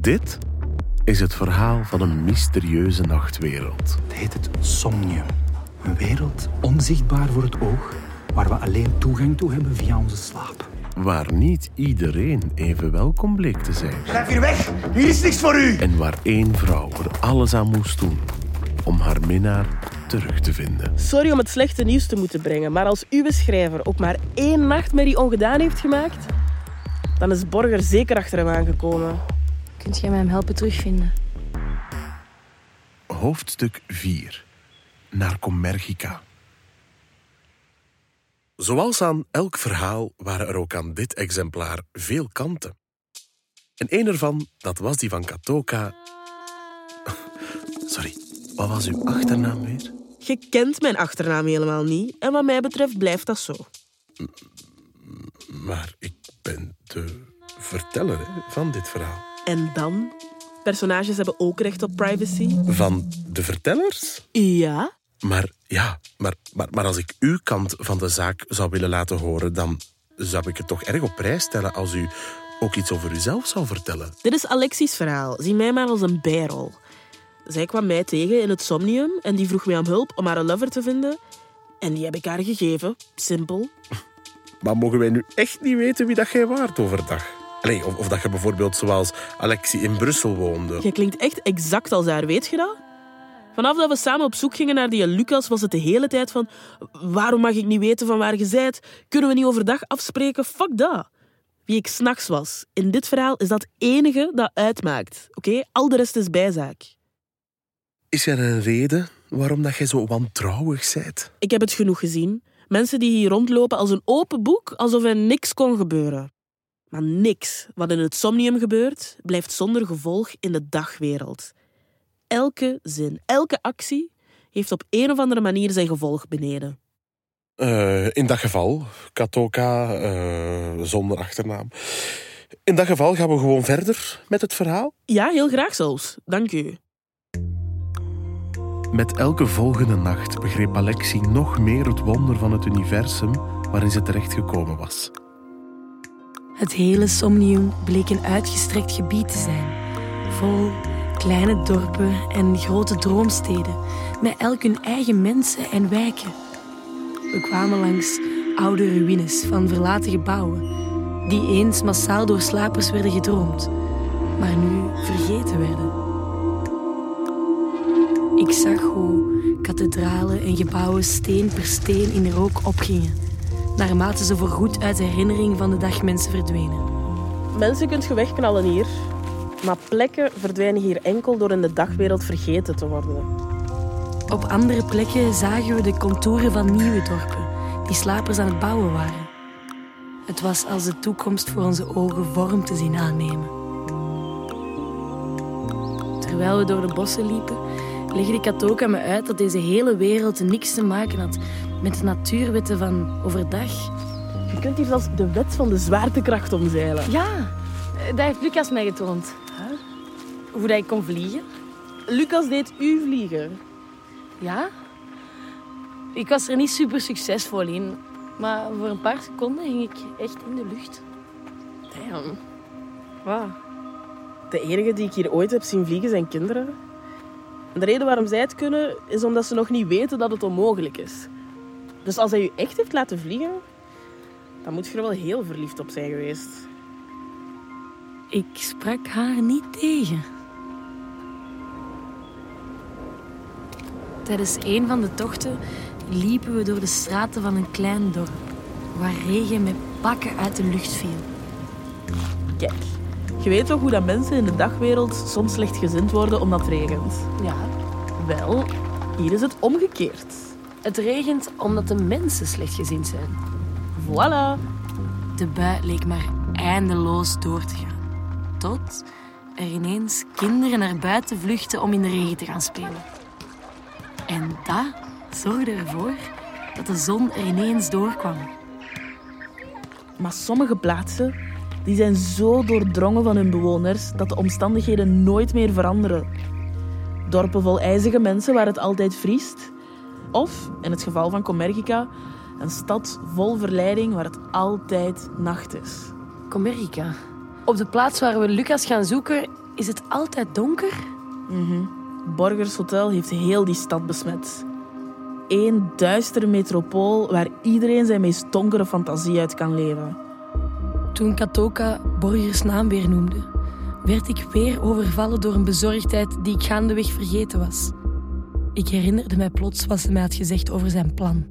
Dit is het verhaal van een mysterieuze nachtwereld. Het heet het Somnium. Een wereld onzichtbaar voor het oog, waar we alleen toegang toe hebben via onze slaap. Waar niet iedereen even welkom bleek te zijn. Blijf hier weg! Hier is niks voor u! En waar één vrouw er alles aan moest doen om haar minnaar terug te vinden. Sorry om het slechte nieuws te moeten brengen, maar als uw schrijver ook maar één nachtmerrie ongedaan heeft gemaakt, dan is Borger zeker achter hem aangekomen. Kunt jij mij hem helpen terugvinden? Hoofdstuk 4. Naar Commergica. Zoals aan elk verhaal waren er ook aan dit exemplaar veel kanten. En een ervan, dat was die van Katoka. Sorry, wat was uw achternaam weer? Je kent mijn achternaam helemaal niet en wat mij betreft blijft dat zo. Maar ik ben de verteller hè, van dit verhaal. En dan? Personages hebben ook recht op privacy. Van de vertellers? Ja? Maar ja, maar, maar, maar als ik uw kant van de zaak zou willen laten horen, dan zou ik het toch erg op prijs stellen als u ook iets over uzelf zou vertellen. Dit is Alexis' verhaal. Zie mij maar als een bijrol. Zij kwam mij tegen in het Somnium en die vroeg mij om hulp om haar een lover te vinden. En die heb ik haar gegeven. Simpel. Maar mogen wij nu echt niet weten wie dat jij waart overdag? Allee, of, of dat je bijvoorbeeld zoals Alexie in Brussel woonde. Je klinkt echt exact als haar, weet je dat? Vanaf dat we samen op zoek gingen naar die Lucas, was het de hele tijd van... Waarom mag ik niet weten van waar je zijt? Kunnen we niet overdag afspreken? Fuck dat. Wie ik s'nachts was. In dit verhaal is dat enige dat uitmaakt. Oké? Al de rest is bijzaak. Is er een reden waarom dat jij zo wantrouwig bent? Ik heb het genoeg gezien. Mensen die hier rondlopen als een open boek, alsof er niks kon gebeuren. Maar niks wat in het somnium gebeurt, blijft zonder gevolg in de dagwereld. Elke zin, elke actie heeft op een of andere manier zijn gevolg beneden. Eh, in dat geval, Katoka, eh, zonder achternaam. In dat geval gaan we gewoon verder met het verhaal. Ja, heel graag zelfs. Dank u. Met elke volgende nacht begreep Alexie nog meer het wonder van het universum waarin ze terechtgekomen was. Het hele Somnium bleek een uitgestrekt gebied te zijn. Vol kleine dorpen en grote droomsteden, met elk hun eigen mensen en wijken. We kwamen langs oude ruïnes van verlaten gebouwen, die eens massaal door slapers werden gedroomd, maar nu vergeten werden. Ik zag hoe kathedralen en gebouwen steen per steen in rook opgingen, naarmate ze voorgoed uit de herinnering van de dagmensen verdwenen. Mensen kunt je wegknallen hier, maar plekken verdwijnen hier enkel door in de dagwereld vergeten te worden. Op andere plekken zagen we de contouren van nieuwe dorpen, die slapers aan het bouwen waren. Het was als de toekomst voor onze ogen vorm te zien aannemen. Terwijl we door de bossen liepen, legde Katoka me uit dat deze hele wereld niks te maken had met de natuurwetten van overdag. Je kunt hier zelfs de wet van de zwaartekracht omzeilen. Ja, dat heeft Lucas mij getoond. Hoe dat ik kon vliegen. Lucas deed u vliegen. Ja? Ik was er niet super succesvol in, maar voor een paar seconden hing ik echt in de lucht. Damn. Wow. De enige die ik hier ooit heb zien vliegen zijn kinderen. En de reden waarom zij het kunnen, is omdat ze nog niet weten dat het onmogelijk is. Dus als hij u echt heeft laten vliegen, dan moet je er wel heel verliefd op zijn geweest. Ik sprak haar niet tegen. Tijdens een van de tochten liepen we door de straten van een klein dorp, waar regen met bakken uit de lucht viel. Kijk, je weet toch hoe dat mensen in de dagwereld soms slechtgezind worden omdat het regent? Ja, Wel, hier is het omgekeerd. Het regent omdat de mensen slechtgezind zijn. Voilà. De bui leek maar eindeloos door te gaan. Tot er ineens kinderen naar buiten vluchtten om in de regen te gaan spelen. En dat zorgde ervoor dat de zon er ineens doorkwam. Maar sommige plaatsen die zijn zo doordrongen van hun bewoners dat de omstandigheden nooit meer veranderen. Dorpen vol ijzige mensen waar het altijd vriest. Of, in het geval van Commergica, een stad vol verleiding waar het altijd nacht is. Comerica. Op de plaats waar we Lucas gaan zoeken Is het altijd donker? Borgers Hotel heeft heel die stad besmet. Eén duistere metropool waar iedereen zijn meest donkere fantasie uit kan leven. Toen Katoka Borgers naam weer noemde, werd ik weer overvallen door een bezorgdheid die ik gaandeweg vergeten was. Ik herinnerde mij plots wat ze mij had gezegd over zijn plan.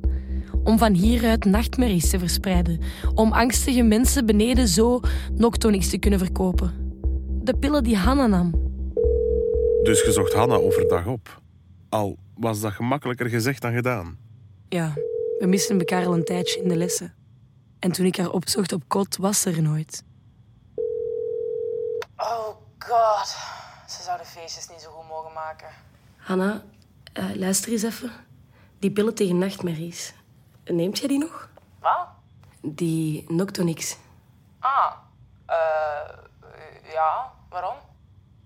Om van hieruit nachtmerries te verspreiden. Om angstige mensen beneden zo Noctonix te kunnen verkopen. De pillen die Hanna nam. Dus je zocht Hanna overdag op. Al was dat gemakkelijker gezegd dan gedaan. Ja, we misten elkaar al een tijdje in de lessen. En toen ik haar opzocht op kot, was ze er nooit. Oh god. Ze zouden feestjes niet zo goed mogen maken. Hanna, eh, luister eens even. Die pillen tegen nachtmerries. Neemt jij die nog? Wat? Die Noctonix. Ah, eh... ja, waarom?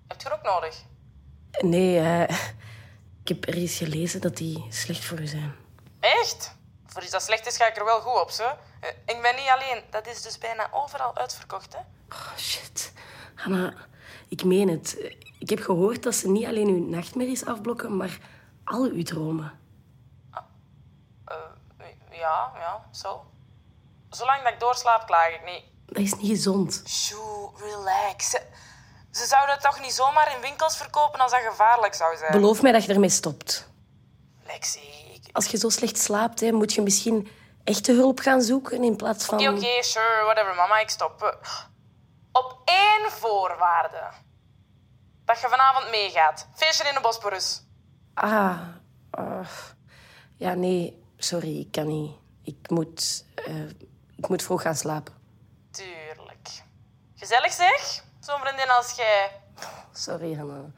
Heb je er ook nodig? Nee, eh, ik heb ergens gelezen dat die slecht voor u zijn. Echt? Voor iets dat slecht is, ga ik er wel goed op, zo. Ik ben niet alleen. Dat is dus bijna overal uitverkocht, hè? Oh, shit. Hanna, ik meen het. Ik heb gehoord dat ze niet alleen uw nachtmerries afblokken, maar al uw dromen. Eh, ja, ja, zo. Zolang dat ik doorslaap, klaag ik niet. Dat is niet gezond. Sjoe, relax. Ze, ze zouden het toch niet zomaar in winkels verkopen als dat gevaarlijk zou zijn? Beloof mij dat je ermee stopt. Lexie, ik... Als je zo slecht slaapt, hè, moet je misschien echte hulp gaan zoeken in plaats van... Oké, oké, sure, whatever, mama, ik stop. Eh, Op één voorwaarde. Dat je vanavond meegaat. Feestje in de Bosporus. Ah, eh, ja, nee, sorry, ik kan niet. Ik moet, eh, ik moet vroeg gaan slapen. Tuurlijk. Gezellig zeg, zo'n vriendin als jij. Sorry, Hanna.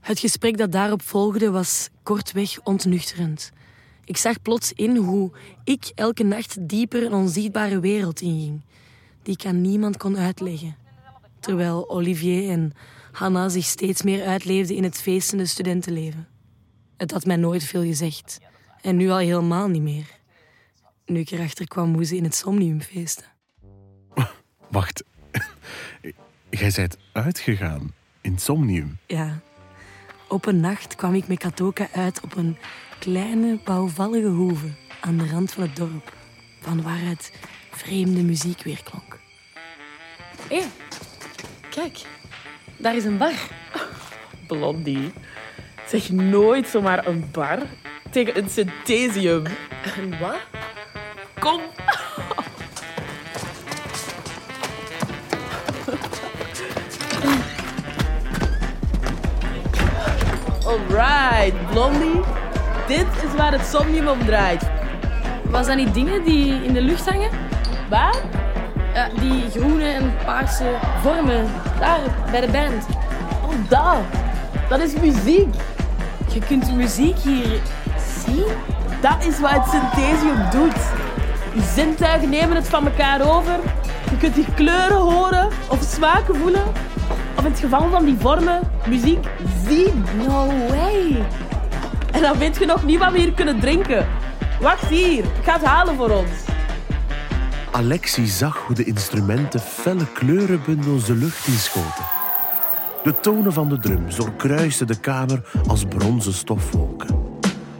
Het gesprek dat daarop volgde was kortweg ontnuchterend. Ik zag plots in hoe ik elke nacht dieper een onzichtbare wereld inging, die ik aan niemand kon uitleggen. Terwijl Olivier en Hanna zich steeds meer uitleefden in het feestende studentenleven. Het had mij nooit veel gezegd. En nu al helemaal niet meer. Nu ik erachter kwam hoe ze in het Somnium feesten. Wacht. Jij bent uitgegaan in Somnium. Ja. Op een nacht kwam ik met Katoka uit op een kleine, bouwvallige hoeve aan de rand van het dorp, van waaruit vreemde muziek weerklonk. Hé, kijk, daar is een bar. Blondie. Zeg nooit zomaar een bar tegen een synthesium. Een wat? Kom. Alright, Blondie. Dit is waar het somnium om draait. Was dat niet dingen die in de lucht hangen? Waar? Ja, die groene en paarse vormen, daar, bij de band. Oh, daar. Dat is muziek. Je kunt muziek hier zien? Dat is wat het synthesium doet. Je zintuigen nemen het van elkaar over. Je kunt die kleuren horen of smaken voelen. Of in het geval van die vormen, muziek zien. No way. En dan weet je nog niet wat we hier kunnen drinken. Wacht hier, ik ga het halen voor ons. Alexie zag hoe de instrumenten felle kleurenbundels de lucht inschoten. De tonen van de drums doorkruisten de kamer als bronzen stofwolken.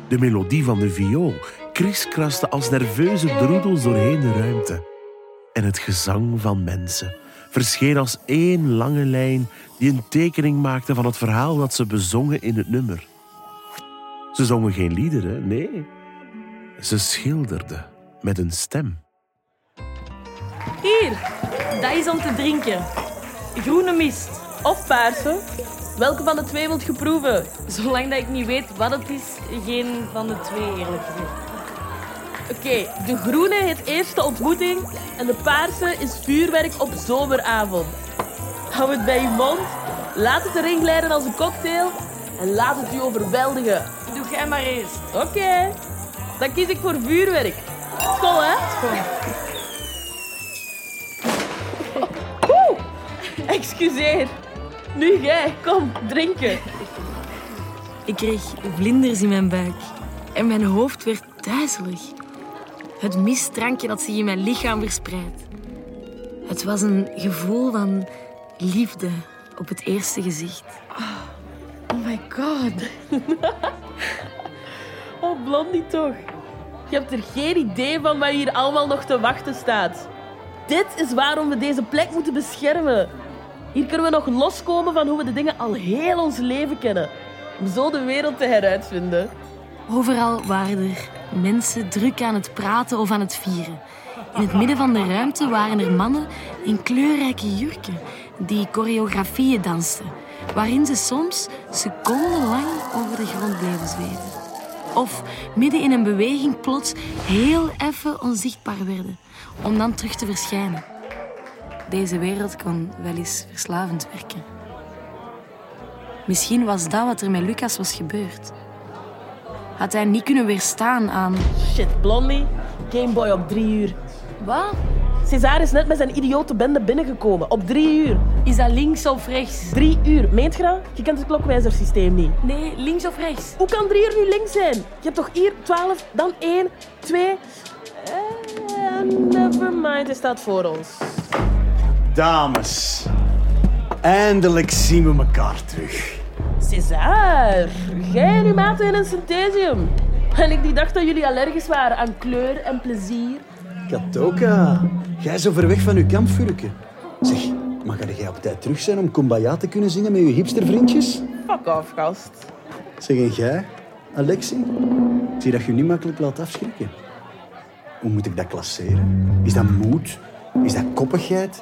De melodie van de viool krieskraste als nerveuze droedels doorheen de ruimte. En het gezang van mensen verscheen als één lange lijn die een tekening maakte van het verhaal dat ze bezongen in het nummer. Ze zongen geen liederen, nee. Ze schilderden met een stem. Hier, dat is om te drinken. Groene mist. Of paarse. Welke van de twee wilt je proeven? Zolang dat ik niet weet wat het is, geen van de twee eerlijk gezegd. Oké, de groene heet eerste ontmoeting en de paarse is vuurwerk op zomeravond. Hou het bij je mond, laat het erin glijden als een cocktail en laat het u overweldigen. Doe jij maar eerst. Oké, dan kies ik voor vuurwerk. School, hè? Oeh, excuseer. Nu jij, kom, drinken. Ik kreeg vlinders in mijn buik en mijn hoofd werd duizelig. Het mistdrankje dat zich in mijn lichaam verspreidt. Het was een gevoel van liefde op het eerste gezicht. Oh my god. oh, Blondie toch. Je hebt er geen idee van wat hier allemaal nog te wachten staat. Dit is waarom we deze plek moeten beschermen. Hier kunnen we nog loskomen van hoe we de dingen al heel ons leven kennen. Om zo de wereld te heruitvinden. Overal waren er mensen druk aan het praten of aan het vieren. In het midden van de ruimte waren er mannen in kleurrijke jurken die choreografieën dansten, waarin ze soms secondenlang over de grond bleven zweven. Of midden in een beweging plots heel even onzichtbaar werden, om dan terug te verschijnen. Deze wereld kon wel eens verslavend werken. Misschien was dat wat er met Lucas was gebeurd. Had hij niet kunnen weerstaan aan... Shit, Blondie. Gameboy op drie uur. Wat? César is net met zijn idiote bende binnengekomen. Op drie uur. Is dat links of rechts? Drie uur. Meent je dat? Je kent het klokwijzersysteem niet. Nee, links of rechts? Hoe kan drie uur nu links zijn? Je hebt toch hier twaalf, dan één, twee... En never mind, hij staat voor ons. Dames, eindelijk zien we elkaar terug. César, jij en uw maten in een synthesium. En ik die dacht dat jullie allergisch waren aan kleur en plezier. Katoka, jij zo ver weg van uw kampvuurke. Zeg, mag jij op tijd terug zijn om Kumbaya te kunnen zingen met je hipstervriendjes? Fuck off, gast. Zeg, en jij, Alexi? Ik zie dat je je niet makkelijk laat afschrikken. Hoe moet ik dat klasseren? Is dat moed? Is dat koppigheid?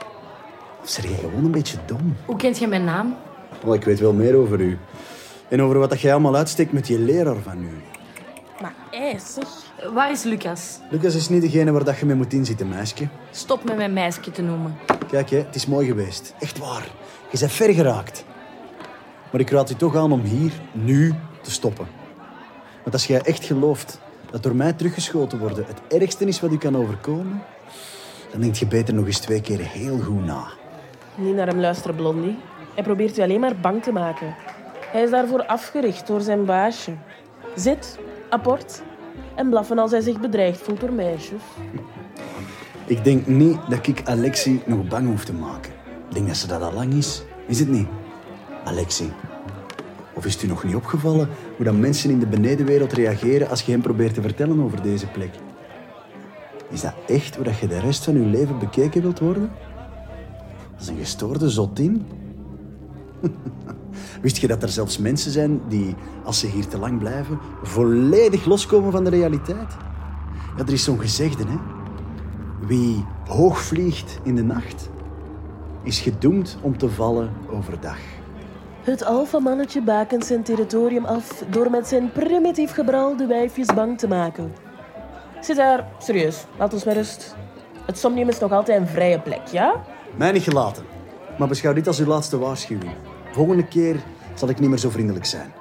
Of zeg jij gewoon een beetje dom? Hoe kent je mijn naam? Oh, ik weet wel meer over u. En over wat dat jij allemaal uitsteekt met je leraar van u. Maar hé, zeg. Waar is Lucas? Lucas is niet degene waar dat je mee moet inzitten, meisje. Stop met mijn meisje te noemen. Kijk, hè, het is mooi geweest. Echt waar. Je bent ver geraakt. Maar ik raad je toch aan om hier, nu, te stoppen. Want als jij echt gelooft dat door mij teruggeschoten worden het ergste is wat u kan overkomen, dan denk je beter nog eens twee keer heel goed na. Niet naar hem luisteren, Blondie. Hij probeert u alleen maar bang te maken. Hij is daarvoor afgericht door zijn baasje. Zit, apport en blaffen als hij zich bedreigd voelt door meisjes. Ik denk niet dat ik Alexi nog bang hoef te maken. Ik denk dat ze dat al lang is. Is het niet? Alexi. Of is het u nog niet opgevallen hoe dat mensen in de benedenwereld reageren als je hen probeert te vertellen over deze plek? Is dat echt hoe dat je de rest van je leven bekeken wilt worden? Als een gestoorde zotin? Wist je dat er zelfs mensen zijn die, als ze hier te lang blijven, volledig loskomen van de realiteit? Ja, er is zo'n gezegde, hè. Wie hoog vliegt in de nacht, is gedoemd om te vallen overdag. Het alfamannetje bakent zijn territorium af door met zijn primitief gebral de wijfjes bang te maken. Zit daar, serieus, laat ons met rust. Het somnium is nog altijd een vrije plek, ja? Mij niet gelaten, maar beschouw dit als uw laatste waarschuwing. Volgende keer zal ik niet meer zo vriendelijk zijn.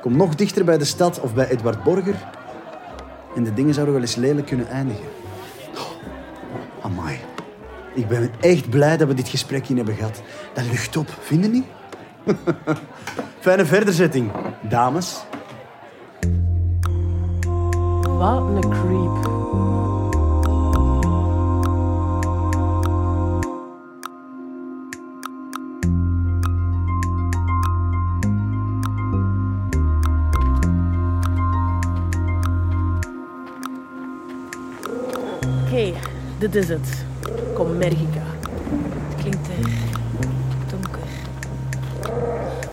Kom nog dichter bij de stad of bij Edward Borger en de dingen zouden wel eens lelijk kunnen eindigen. Oh, amai. Ik ben echt blij dat we dit gesprek hier hebben gehad. Dat lucht op, vinden niet? Fijne verderzetting, dames. Wat een creep. Oké, dit is het. Commergica. Het klinkt er donker.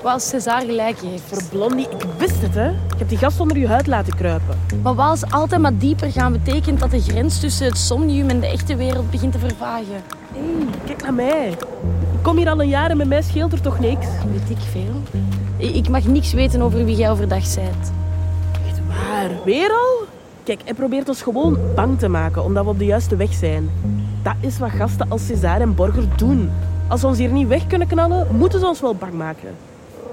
Wat als César gelijk heeft. Voor Blondie, ik wist het, hè. Ik heb die gast onder je huid laten kruipen. Maar wat als altijd maar dieper gaan betekent dat de grens tussen het somnium en de echte wereld begint te vervagen? Hé, kijk naar mij. Ik kom hier al een jaar en met mij scheelt er toch niks? Weet ik veel. Ik mag niks weten over wie jij overdag bent. Echt waar? Weer al? Kijk, hij probeert ons gewoon bang te maken, omdat we op de juiste weg zijn. Dat is wat gasten als César en Borger doen. Als we ons hier niet weg kunnen knallen, moeten ze ons wel bang maken.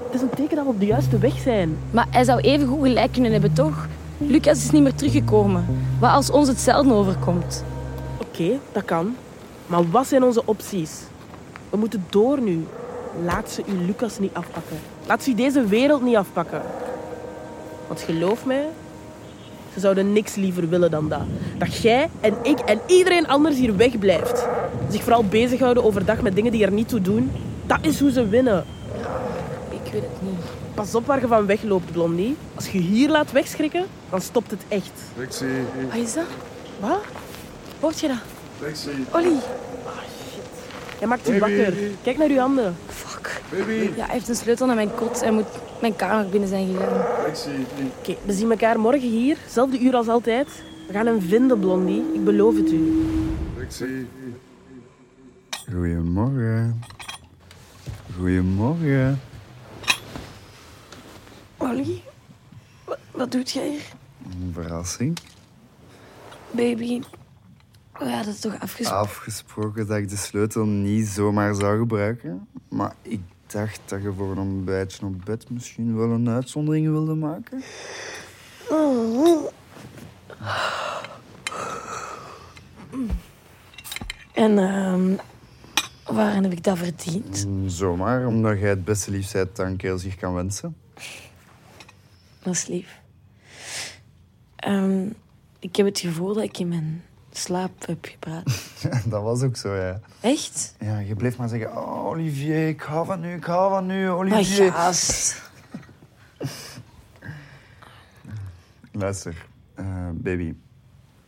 Het is een teken dat we op de juiste weg zijn. Maar hij zou even goed gelijk kunnen hebben, toch? Lucas is niet meer teruggekomen. Wat als ons hetzelfde overkomt? Oké, dat kan. Maar wat zijn onze opties? We moeten door nu. Laat ze u Lucas niet afpakken. Laat ze u deze wereld niet afpakken. Want geloof mij, ze zouden niks liever willen dan dat. Dat jij en ik en iedereen anders hier wegblijft. Zich vooral bezighouden overdag met dingen die er niet toe doen. Dat is hoe ze winnen. Ik weet het niet. Pas op waar je van wegloopt, Blondie. Als je hier laat wegschrikken, dan stopt het echt. Lexi, Wat is dat? Wat? Hoort je dat? Lexi, Ollie. Hij maakt u Baby. wakker. Kijk naar uw handen. Baby, Ja, hij heeft een sleutel naar mijn kot. Hij moet mijn kamer binnen zijn gegaan. Lexi. Oké, we zien elkaar morgen hier. Zelfde uur als altijd. We gaan hem vinden, Blondie. Ik beloof het u. Lexi. Goedemorgen. Goedemorgen. Ollie, wat, wat doet jij hier? Een verrassing. Baby, we hadden het toch afgesproken? Afgesproken dat ik de sleutel niet zomaar zou gebruiken. Maar ik dacht dat je voor een ontbijtje op bed misschien wel een uitzondering wilde maken. En ehm waarin heb ik dat verdiend? Mm, Zomaar, omdat jij het beste lief dat een kerel zich kan wensen. Dat is lief. Ehm, ik heb het gevoel dat ik in mijn slaap heb gepraat. dat was ook zo, ja. Echt? Ja, je bleef maar zeggen, oh, Olivier, ik hou van u, ik hou van u, Maar Olivier. gast. Luister, eh, baby,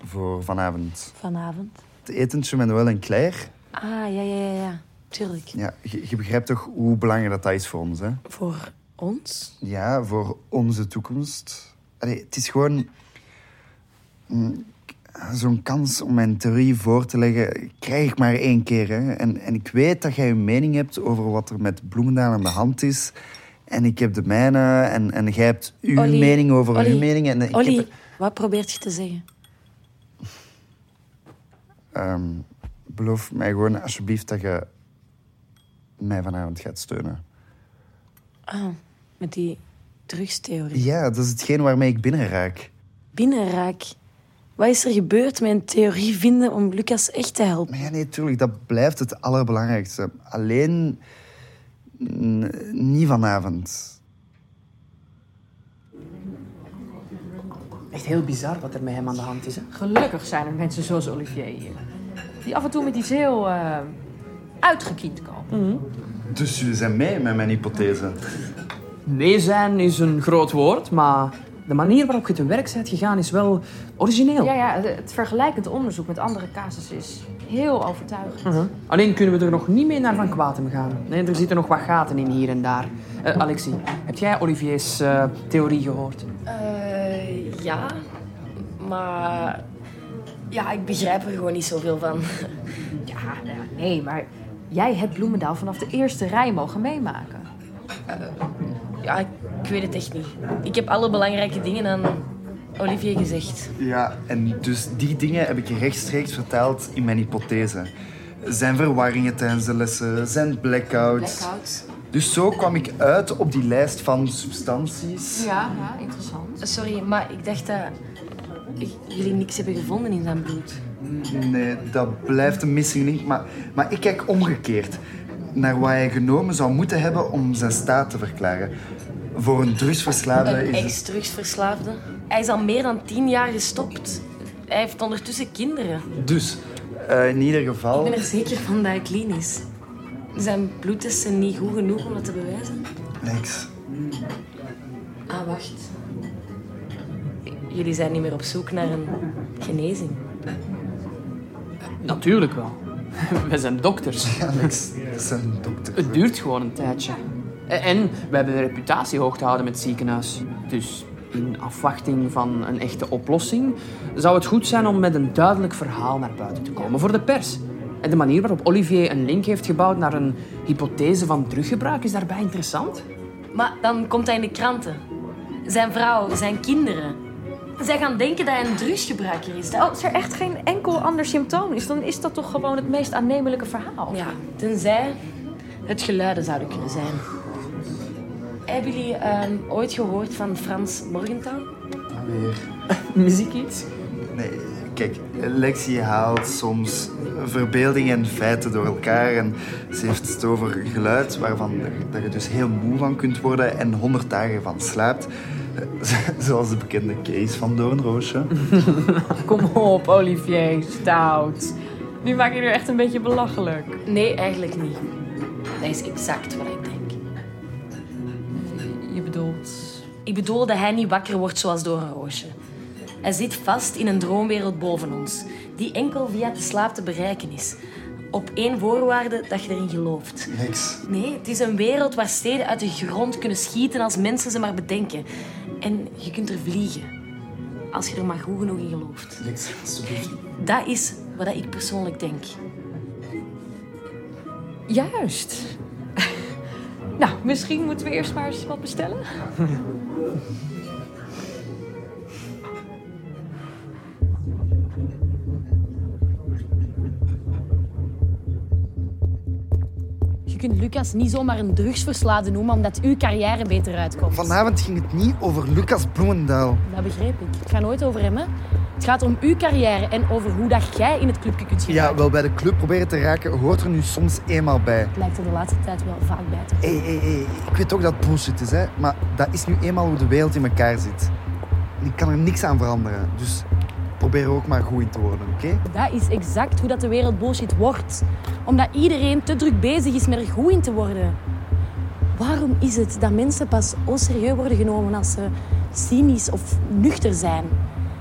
voor vanavond. Vanavond. Het etentje met Noël en Claire. Ah, ja, ja, ja, ja. Tuurlijk. Ja, je, je begrijpt toch hoe belangrijk dat, dat is voor ons, hè? Voor ons? Ja, voor onze toekomst. Allee, het is gewoon... mm, Zo'n kans om mijn theorie voor te leggen, krijg ik maar één keer. Hè? En, en ik weet dat jij een mening hebt over wat er met Bloemendaal aan de hand is. En ik heb de mijne. En, en jij hebt uw Ollie, mening over Ollie, uw mening. En ik Ollie, heb... wat probeert je te zeggen? Ehm, beloof mij gewoon alsjeblieft dat je mij vanavond gaat steunen. Ah, met die drugstheorie. Ja, dat is hetgeen waarmee ik binnenraak. Binnenraak. Wat is er gebeurd met een theorie vinden om Lucas echt te helpen? Maar ja, nee, tuurlijk, dat blijft het allerbelangrijkste. Alleen niet vanavond. Echt heel bizar wat er met hem aan de hand is. Hè? Gelukkig zijn er mensen zoals Olivier hier. Die af en toe met iets heel eh uitgekiend komen. Dus jullie zijn mee met mijn hypothese? Nee zijn is een groot woord, maar de manier waarop je te werk bent gegaan is wel origineel. Ja, ja, het vergelijkend onderzoek met andere casussen is heel overtuigend. Mhm. Alleen kunnen we er nog niet mee naar Van Kwatem gaan. Nee, er zitten nog wat gaten in hier en daar. Eh, Alexie, heb jij Olivier's eh, theorie gehoord? Eh, ja. Maar... Ja, ik begrijp er gewoon niet zoveel van. Ja, ja, nee, maar jij hebt Bloemendaal vanaf de eerste rij mogen meemaken. Ja, ik, weet het echt niet. Ik heb alle belangrijke dingen aan Olivier gezegd. Ja, en dus die dingen heb ik rechtstreeks verteld in mijn hypothese. Zijn verwarringen tijdens de lessen, zijn blackouts. Blackout. Dus zo kwam ik uit op die lijst van substanties. Ja, ja, interessant. Sorry, maar ik dacht dat ik- jullie niks hebben gevonden in zijn bloed. Nee, dat blijft een missing link. Maar, maar ik kijk omgekeerd naar wat hij genomen zou moeten hebben om zijn staat te verklaren. Voor een drugsverslaafde Een is het... ex-drugsverslaafde. Hij is al meer dan tien jaar gestopt. Hij heeft ondertussen kinderen. Dus, eh, in ieder Ik geval... ben er zeker van dat hij clean is. Zijn bloedtests zijn niet goed genoeg om dat te bewijzen. Niks. Ah, wacht. Jullie zijn niet meer op zoek naar een genezing. Natuurlijk wel. We zijn dokters. Ja, dokter. Het duurt gewoon een tijdje. En- En we hebben de reputatie hoog te houden met het ziekenhuis. Dus in afwachting van een echte oplossing zou het goed zijn om met een duidelijk verhaal naar buiten te komen voor de pers. En de manier waarop Olivier een link heeft gebouwd naar een hypothese van druggebruik is daarbij interessant. Maar dan komt hij in de kranten. Zijn vrouw, zijn kinderen. Zij gaan denken dat hij een drugsgebruiker is. Dat- Als er echt geen enkel ander symptoom is, dan is dat toch gewoon het meest aannemelijke verhaal. Ja, tenzij het geluiden zouden kunnen zijn. Hebben jullie ehm, ooit gehoord van Frans Morgenthau? Weer. Muziek iets? Nee, kijk, Lexi haalt soms verbeelding en feiten door elkaar. En ze heeft het over geluid waarvan dat je dus heel moe van kunt worden en honderd dagen van slaapt. Zoals de bekende case van Doornroosje. Kom op, Olivier, stout. Nu maak je er echt een beetje belachelijk. Nee, eigenlijk niet. Dat is exact wat ik denk. Je bedoelt... Ik bedoel dat hij niet wakker wordt zoals door een roosje. Hij zit vast in een droomwereld boven ons, die enkel via de slaap te bereiken is. Op één voorwaarde dat je erin gelooft. Niks. Nee, het is een wereld waar steden uit de grond kunnen schieten als mensen ze maar bedenken. En je kunt er vliegen. Als je er maar goed genoeg in gelooft. Dat is wat ik persoonlijk denk. Juist. nou, misschien moeten we eerst maar eens wat bestellen. Lucas niet zomaar een drugsverslaafde noemen omdat uw carrière beter uitkomt. Vanavond ging het niet over Lucas Bloemendaal. Dat begreep ik. Het gaat nooit over hem, hè. Het gaat om uw carrière en over hoe dat jij in het clubje kunt Ja, geraken. wel bij de club proberen te raken hoort er nu soms eenmaal bij. Het lijkt er de laatste tijd wel vaak bij te hé, ik weet ook dat het bullshit is, hè. Maar dat is nu eenmaal hoe de wereld in elkaar zit. Ik kan er niks aan veranderen. Dus probeer er ook maar goed in te worden, oké? Dat is exact hoe dat de wereld bullshit wordt. Omdat iedereen te druk bezig is met er goed in te worden. Waarom is het dat mensen pas onserieus worden genomen als ze cynisch of nuchter zijn?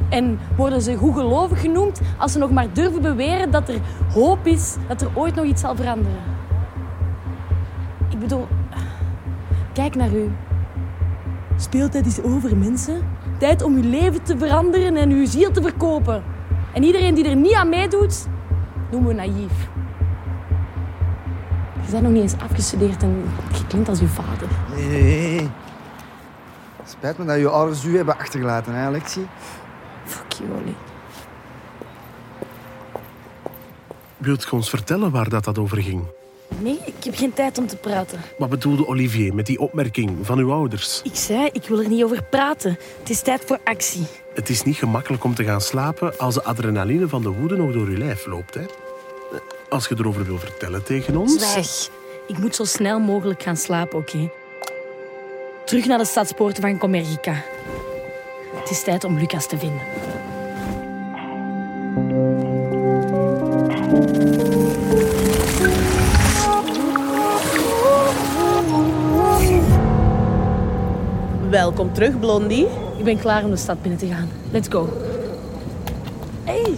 En worden ze goedgelovig genoemd als ze nog maar durven beweren dat er hoop is, dat er ooit nog iets zal veranderen? Ik bedoel, kijk naar u. Speeltijd is over, mensen. Tijd om uw leven te veranderen en uw ziel te verkopen. En iedereen die er niet aan meedoet, noemen we naïef. Je bent nog niet eens afgestudeerd en je klinkt als uw vader. Nee, nee, nee. Spijt me dat je ouders u hebben achtergelaten, hè, Alexie? Fuck you, Olly. Wilt je ons vertellen waar dat, dat over ging? Nee, ik heb geen tijd om te praten. Wat bedoelde Olivier met die opmerking van uw ouders? Ik zei, ik wil er niet over praten. Het is tijd voor actie. Het is niet gemakkelijk om te gaan slapen als de adrenaline van de woede nog door je lijf loopt. Hè? Als je erover wil vertellen tegen ons... Zwijg. Ik moet zo snel mogelijk gaan slapen, oké? Terug naar de stadspoorten van Comergica. Het is tijd om Lucas te vinden. Welkom terug, Blondie. Ik ben klaar om de stad binnen te gaan. Let's go. Hey.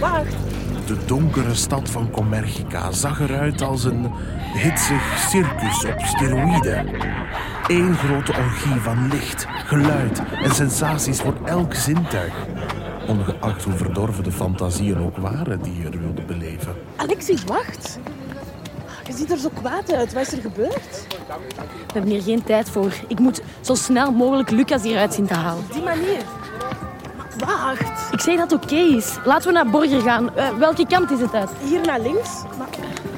Wacht. De donkere stad van Comergica zag eruit als een hitsig circus op steroïden. Eén grote orgie van licht, geluid en sensaties voor elk zintuig. Ongeacht hoe verdorven de fantasieën ook waren die je er wilde beleven. Alexis, wacht. Je ziet er zo kwaad uit. Wat is er gebeurd? We hebben hier geen tijd voor. Ik moet zo snel mogelijk Lucas hieruit zien te halen. Op die manier. Wacht. Ik zeg dat het oké is. Laten we naar Borger gaan. Eh, welke kant is het uit? Hier naar links. Maar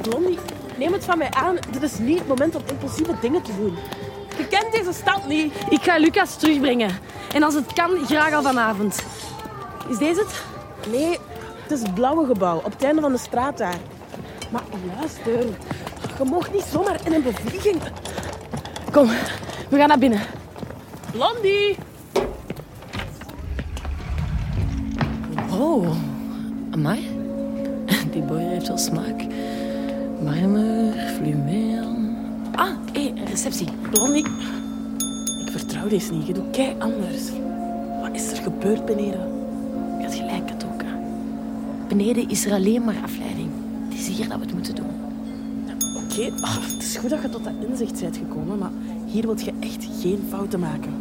Blondie, neem het van mij aan. Dit is niet het moment om impulsieve dingen te doen. Je kent deze stad niet. Ik ga Lucas terugbrengen. En als het kan, graag al vanavond. Is deze het? Nee, het is het blauwe gebouw op het einde van de straat daar. Maar luister, je mocht niet zomaar in een bevlieging. Kom, we gaan naar binnen. Blondie! Oh, amai. Die Borger heeft wel smaak. Marmer, fluweel. Ah, hé, een receptie. Blondie, ik vertrouw deze niet. Je doet kei anders. Wat is er gebeurd beneden? Je had gelijk, Katoka. Beneden is er alleen maar afleiding. Hier dat we het moeten doen. Oké, ah, het is goed dat je tot dat inzicht bent gekomen, maar hier wil je echt geen fouten maken.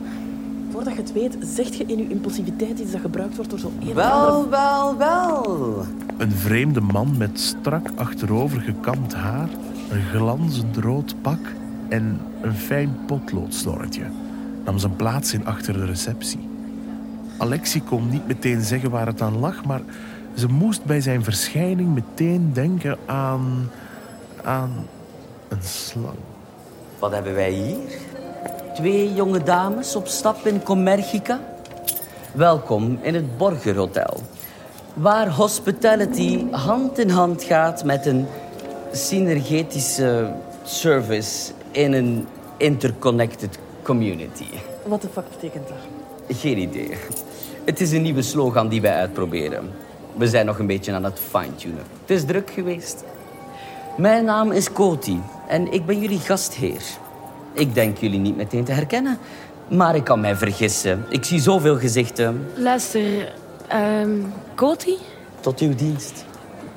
Voordat je het weet, zeg je in je impulsiviteit iets dat gebruikt wordt door zo een. Wel, wel, wel. Een vreemde man met strak achterover gekamd haar, een glanzend rood pak en een fijn potloodsnorretje nam zijn plaats in achter de receptie. Alexie kon niet meteen zeggen waar het aan lag, maar ze moest bij zijn verschijning meteen denken aan. aan een slang. Wat hebben wij hier? Twee jonge dames op stap in Commergica. Welkom in het Borger Hotel. Waar hospitality hand in hand gaat met een synergetische service in een interconnected community. Wat de fuck betekent dat? Geen idee. Het is een nieuwe slogan die wij uitproberen. We zijn nog een beetje aan het fine-tunen. Het is druk geweest. Mijn naam is Koti en ik ben jullie gastheer. Ik denk jullie niet meteen te herkennen, maar ik kan mij vergissen. Ik zie zoveel gezichten. Luister, Koti, Tot uw dienst.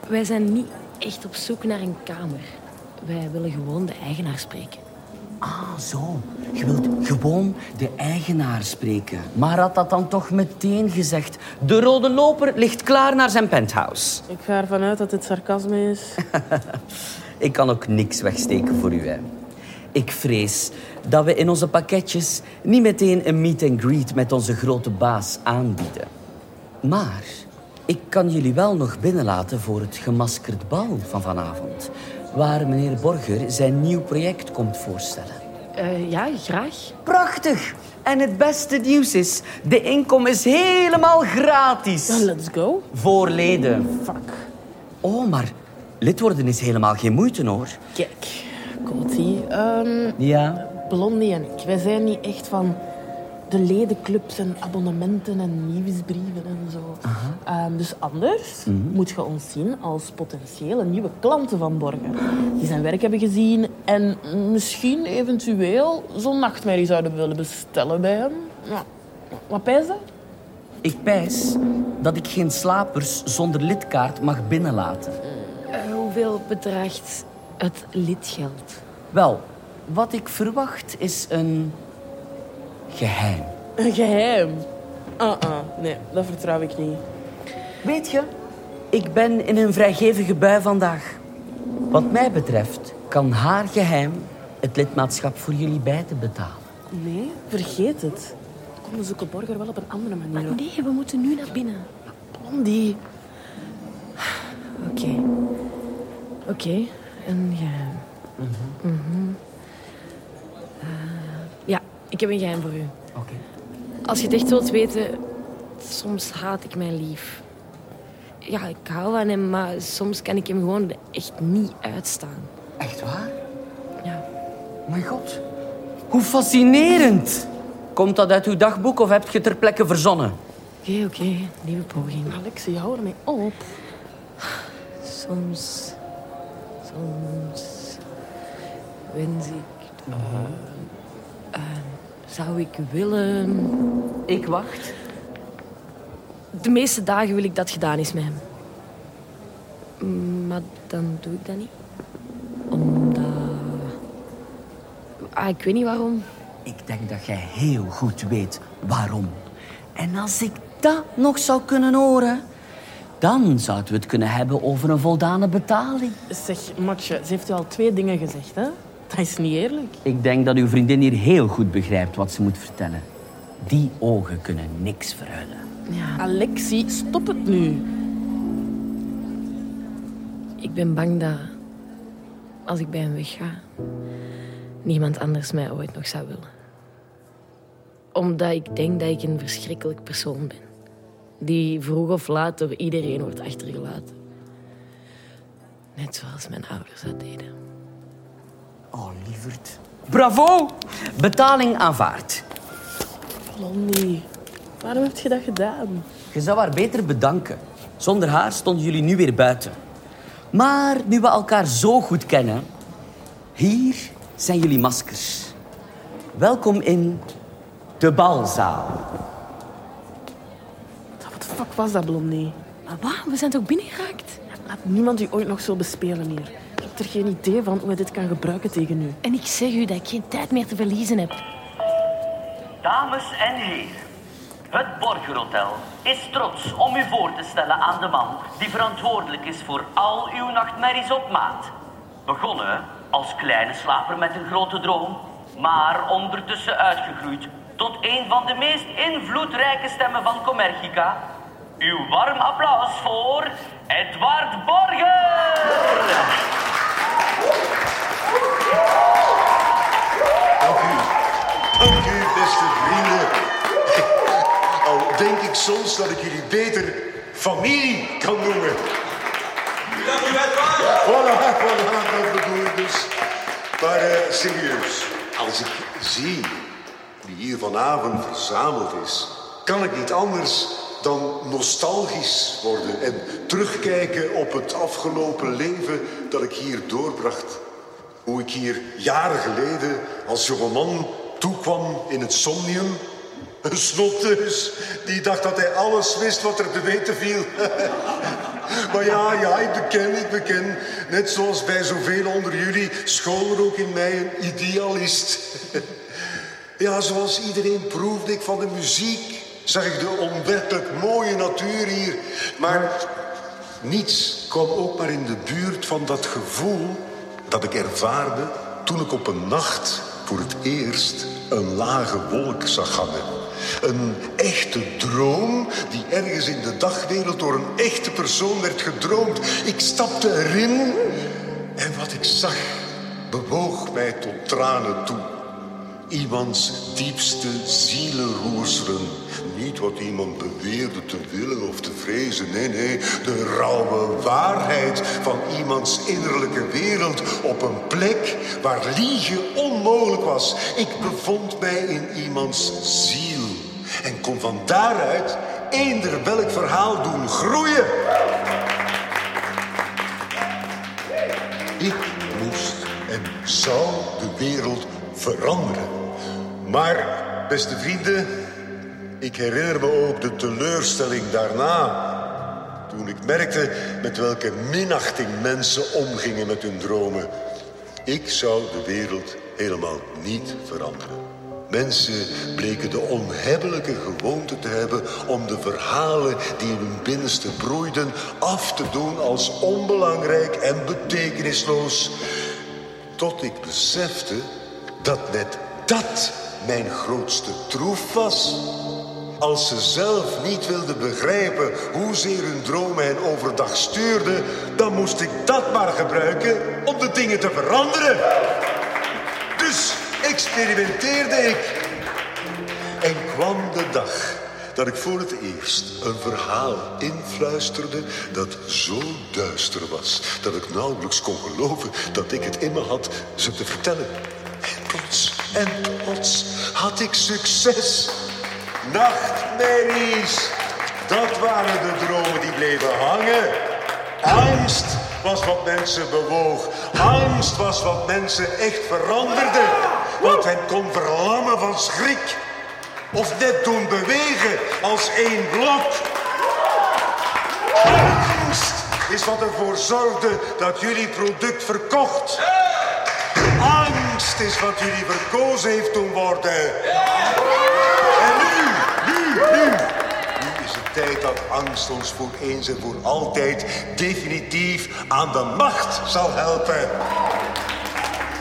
wij zijn niet echt op zoek naar een kamer. Wij willen gewoon de eigenaar spreken. Ah, zo. Je wilt gewoon de eigenaar spreken. Maar had dat dan toch meteen gezegd? De rode loper ligt klaar naar zijn penthouse. Ik ga ervan uit dat dit sarcasme is. Ik kan ook niks wegsteken voor u. Hè. Ik vrees dat we in onze pakketjes niet meteen een meet and greet met onze grote baas aanbieden. Maar ik kan jullie wel nog binnenlaten voor het gemaskerd bal van vanavond. Waar meneer Borger zijn nieuw project komt voorstellen. Eh, ja, graag. Prachtig! En het beste nieuws is, de inkom is helemaal gratis. Let's go. Voor leden. Fuck. Oh, maar lid worden is helemaal geen moeite, hoor. Kijk, Koti. ehm, Ja, Blondie en ik, wij zijn niet echt van de ledenclubs en abonnementen en nieuwsbrieven en zo. Ehm, dus anders moet je ons zien als potentiële nieuwe klanten van Borgen. Die zijn werk hebben gezien en misschien eventueel zo'n nachtmerrie zouden willen bestellen bij hem. Ja. Wat pijs je? ik pijs dat ik geen slapers zonder lidkaart mag binnenlaten. Eh, hoeveel bedraagt het lidgeld? Wel, wat ik verwacht is een geheim. Een geheim. Ah, ah, nee, dat vertrouw ik niet. Weet je, ik ben in een vrijgevige bui vandaag. Wat mij betreft kan haar geheim het lidmaatschap voor jullie beiden betalen. Nee, vergeet het. Kom, we zoeken Borger wel op een andere manier. op. Nee, we moeten nu naar binnen. Blondie. Oké. Oké, een geheim. Mhm. Eh, ja, ik heb een geheim voor u. Oké. Als je het echt wilt weten, soms haat ik mijn lief. Ja, ik hou van hem, maar soms kan ik hem gewoon echt niet uitstaan. Echt waar? Ja. Mijn god. Hoe fascinerend. Komt dat uit uw dagboek of heb je het ter plekke verzonnen? Oké, oké, nieuwe poging. Alexie, hou ermee op. Soms, soms wens ik. eh, zou ik willen. Ik wacht. De meeste dagen wil ik dat gedaan is met hem. Maar dan doe ik dat niet. Omdat. Ah, ik weet niet waarom. Ik denk dat jij heel goed weet waarom. En als ik dat nog zou kunnen horen, dan zouden we het kunnen hebben over een voldane betaling. Zeg, Matje, ze heeft u al twee dingen gezegd, hè? Dat is niet eerlijk. Ik denk dat uw vriendin hier heel goed begrijpt wat ze moet vertellen. Die ogen kunnen niks verhuilen. Ja, Alexie, stop het nu. ik ben bang dat als ik bij hem wegga, niemand anders mij ooit nog zou willen. Omdat ik denk dat ik een verschrikkelijk persoon ben. Die vroeg of laat door iedereen wordt achtergelaten. Net zoals mijn ouders dat deden. Oh, lieverd. Bravo! Betaling aanvaard. Blondie, waarom heb je dat gedaan? Je zou haar beter bedanken. Zonder haar stonden jullie nu weer buiten. Maar nu we elkaar zo goed kennen, hier zijn jullie maskers. Welkom in de balzaal. Wat de fuck was dat, Blondie? Maar wat? We zijn toch binnengeraakt? Laat niemand u ooit nog zo bespelen hier. Ik heb er geen idee van hoe hij dit kan gebruiken tegen u. En ik zeg u dat ik geen tijd meer te verliezen heb. Dames en heren, het Borgerhotel is trots om u voor te stellen aan de man die verantwoordelijk is voor al uw nachtmerries op maat. Begonnen als kleine slaper met een grote droom, maar ondertussen uitgegroeid tot een van de meest invloedrijke stemmen van Commercica. Uw warm applaus voor Edward Borger! Dank u. Dank u, beste vrienden. Al denk ik soms dat ik jullie beter familie kan noemen. Voilà, voilà, dat bedoel ik dus. Maar eh, serieus, als ik zie wie hier vanavond verzameld is, kan ik niet anders dan nostalgisch worden en terugkijken op het afgelopen leven dat ik hier doorbracht. Hoe ik hier jaren geleden als jongeman toekwam in het Somnium. Een snotteus die dacht dat hij alles wist wat er te weten viel. maar ja, ja, ik beken, ik beken. Net zoals bij zoveel onder jullie school er ook in mij een idealist. ja, zoals iedereen proefde ik van de muziek. Zag ik de onwerkelijk mooie natuur hier. Maar niets kwam ook maar in de buurt van dat gevoel dat ik ervaarde toen ik op een nacht voor het eerst een lage wolk zag hangen. Een echte droom die ergens in de dagwereld door een echte persoon werd gedroomd. Ik stapte erin en wat ik zag bewoog mij tot tranen toe. Iemands diepste zielenroerselen. Niet wat iemand beweerde te willen of te vrezen. Nee, nee. De rauwe waarheid van iemands innerlijke wereld. Op een plek waar liegen onmogelijk was. Ik bevond mij in iemands ziel. En kon van daaruit eender welk verhaal doen groeien. Ik moest en zou de wereld veranderen. Maar, beste vrienden, ik herinner me ook de teleurstelling daarna. Toen ik merkte met welke minachting mensen omgingen met hun dromen. Ik zou de wereld helemaal niet veranderen. Mensen bleken de onhebbelijke gewoonte te hebben om de verhalen die in hun binnenste broeiden af te doen als onbelangrijk en betekenisloos. Tot ik besefte dat net dat mijn grootste troef was. Als ze zelf niet wilden begrijpen hoezeer hun dromen hen overdag stuurden, dan moest ik dat maar gebruiken om de dingen te veranderen. Dus experimenteerde ik. En kwam de dag dat ik voor het eerst een verhaal influisterde dat zo duister was dat ik nauwelijks kon geloven dat ik het in me had ze te vertellen. En plots, en plots had ik succes. Nachtmerries, dat waren de dromen die bleven hangen. Angst was wat mensen bewoog. Angst was wat mensen echt veranderde. Wat hen kon verlammen van schrik. Of net doen bewegen als één blok. Angst is wat ervoor zorgde dat jullie product verkocht. Angst is wat jullie verkozen heeft doen worden. En nu, nu, nu. Nu is het dat angst ons voor eens en voor altijd definitief aan de macht zal helpen.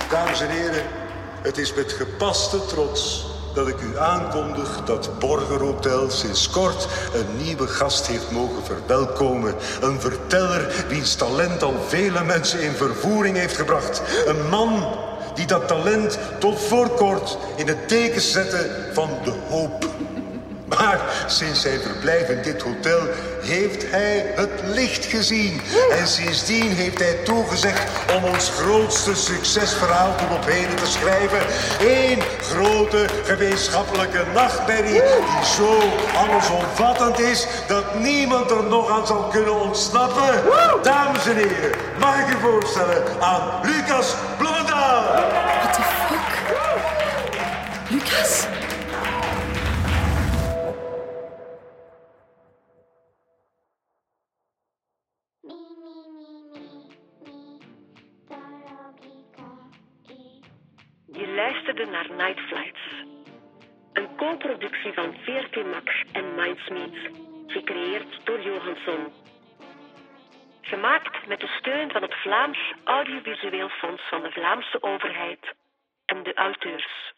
Dames en heren, het is met gepaste trots dat ik u aankondig dat Borger Hotel sinds kort een nieuwe gast heeft mogen verwelkomen. Een verteller wiens talent al vele mensen in vervoering heeft gebracht. Een man die dat talent tot voor kort in het teken zette van de hoop. Maar sinds zijn verblijf in dit hotel heeft hij het licht gezien. En sindsdien heeft hij toegezegd om ons grootste succesverhaal tot op heden te schrijven. Eén grote gemeenschappelijke nachtmerrie die zo allesomvattend is dat niemand er nog aan zal kunnen ontsnappen. Dames en heren, mag ik u voorstellen aan Lucas Bloemendaal. What the fuck? Lucas? Gemaakt met de steun van het Vlaams Audiovisueel Fonds van de Vlaamse overheid en de auteurs.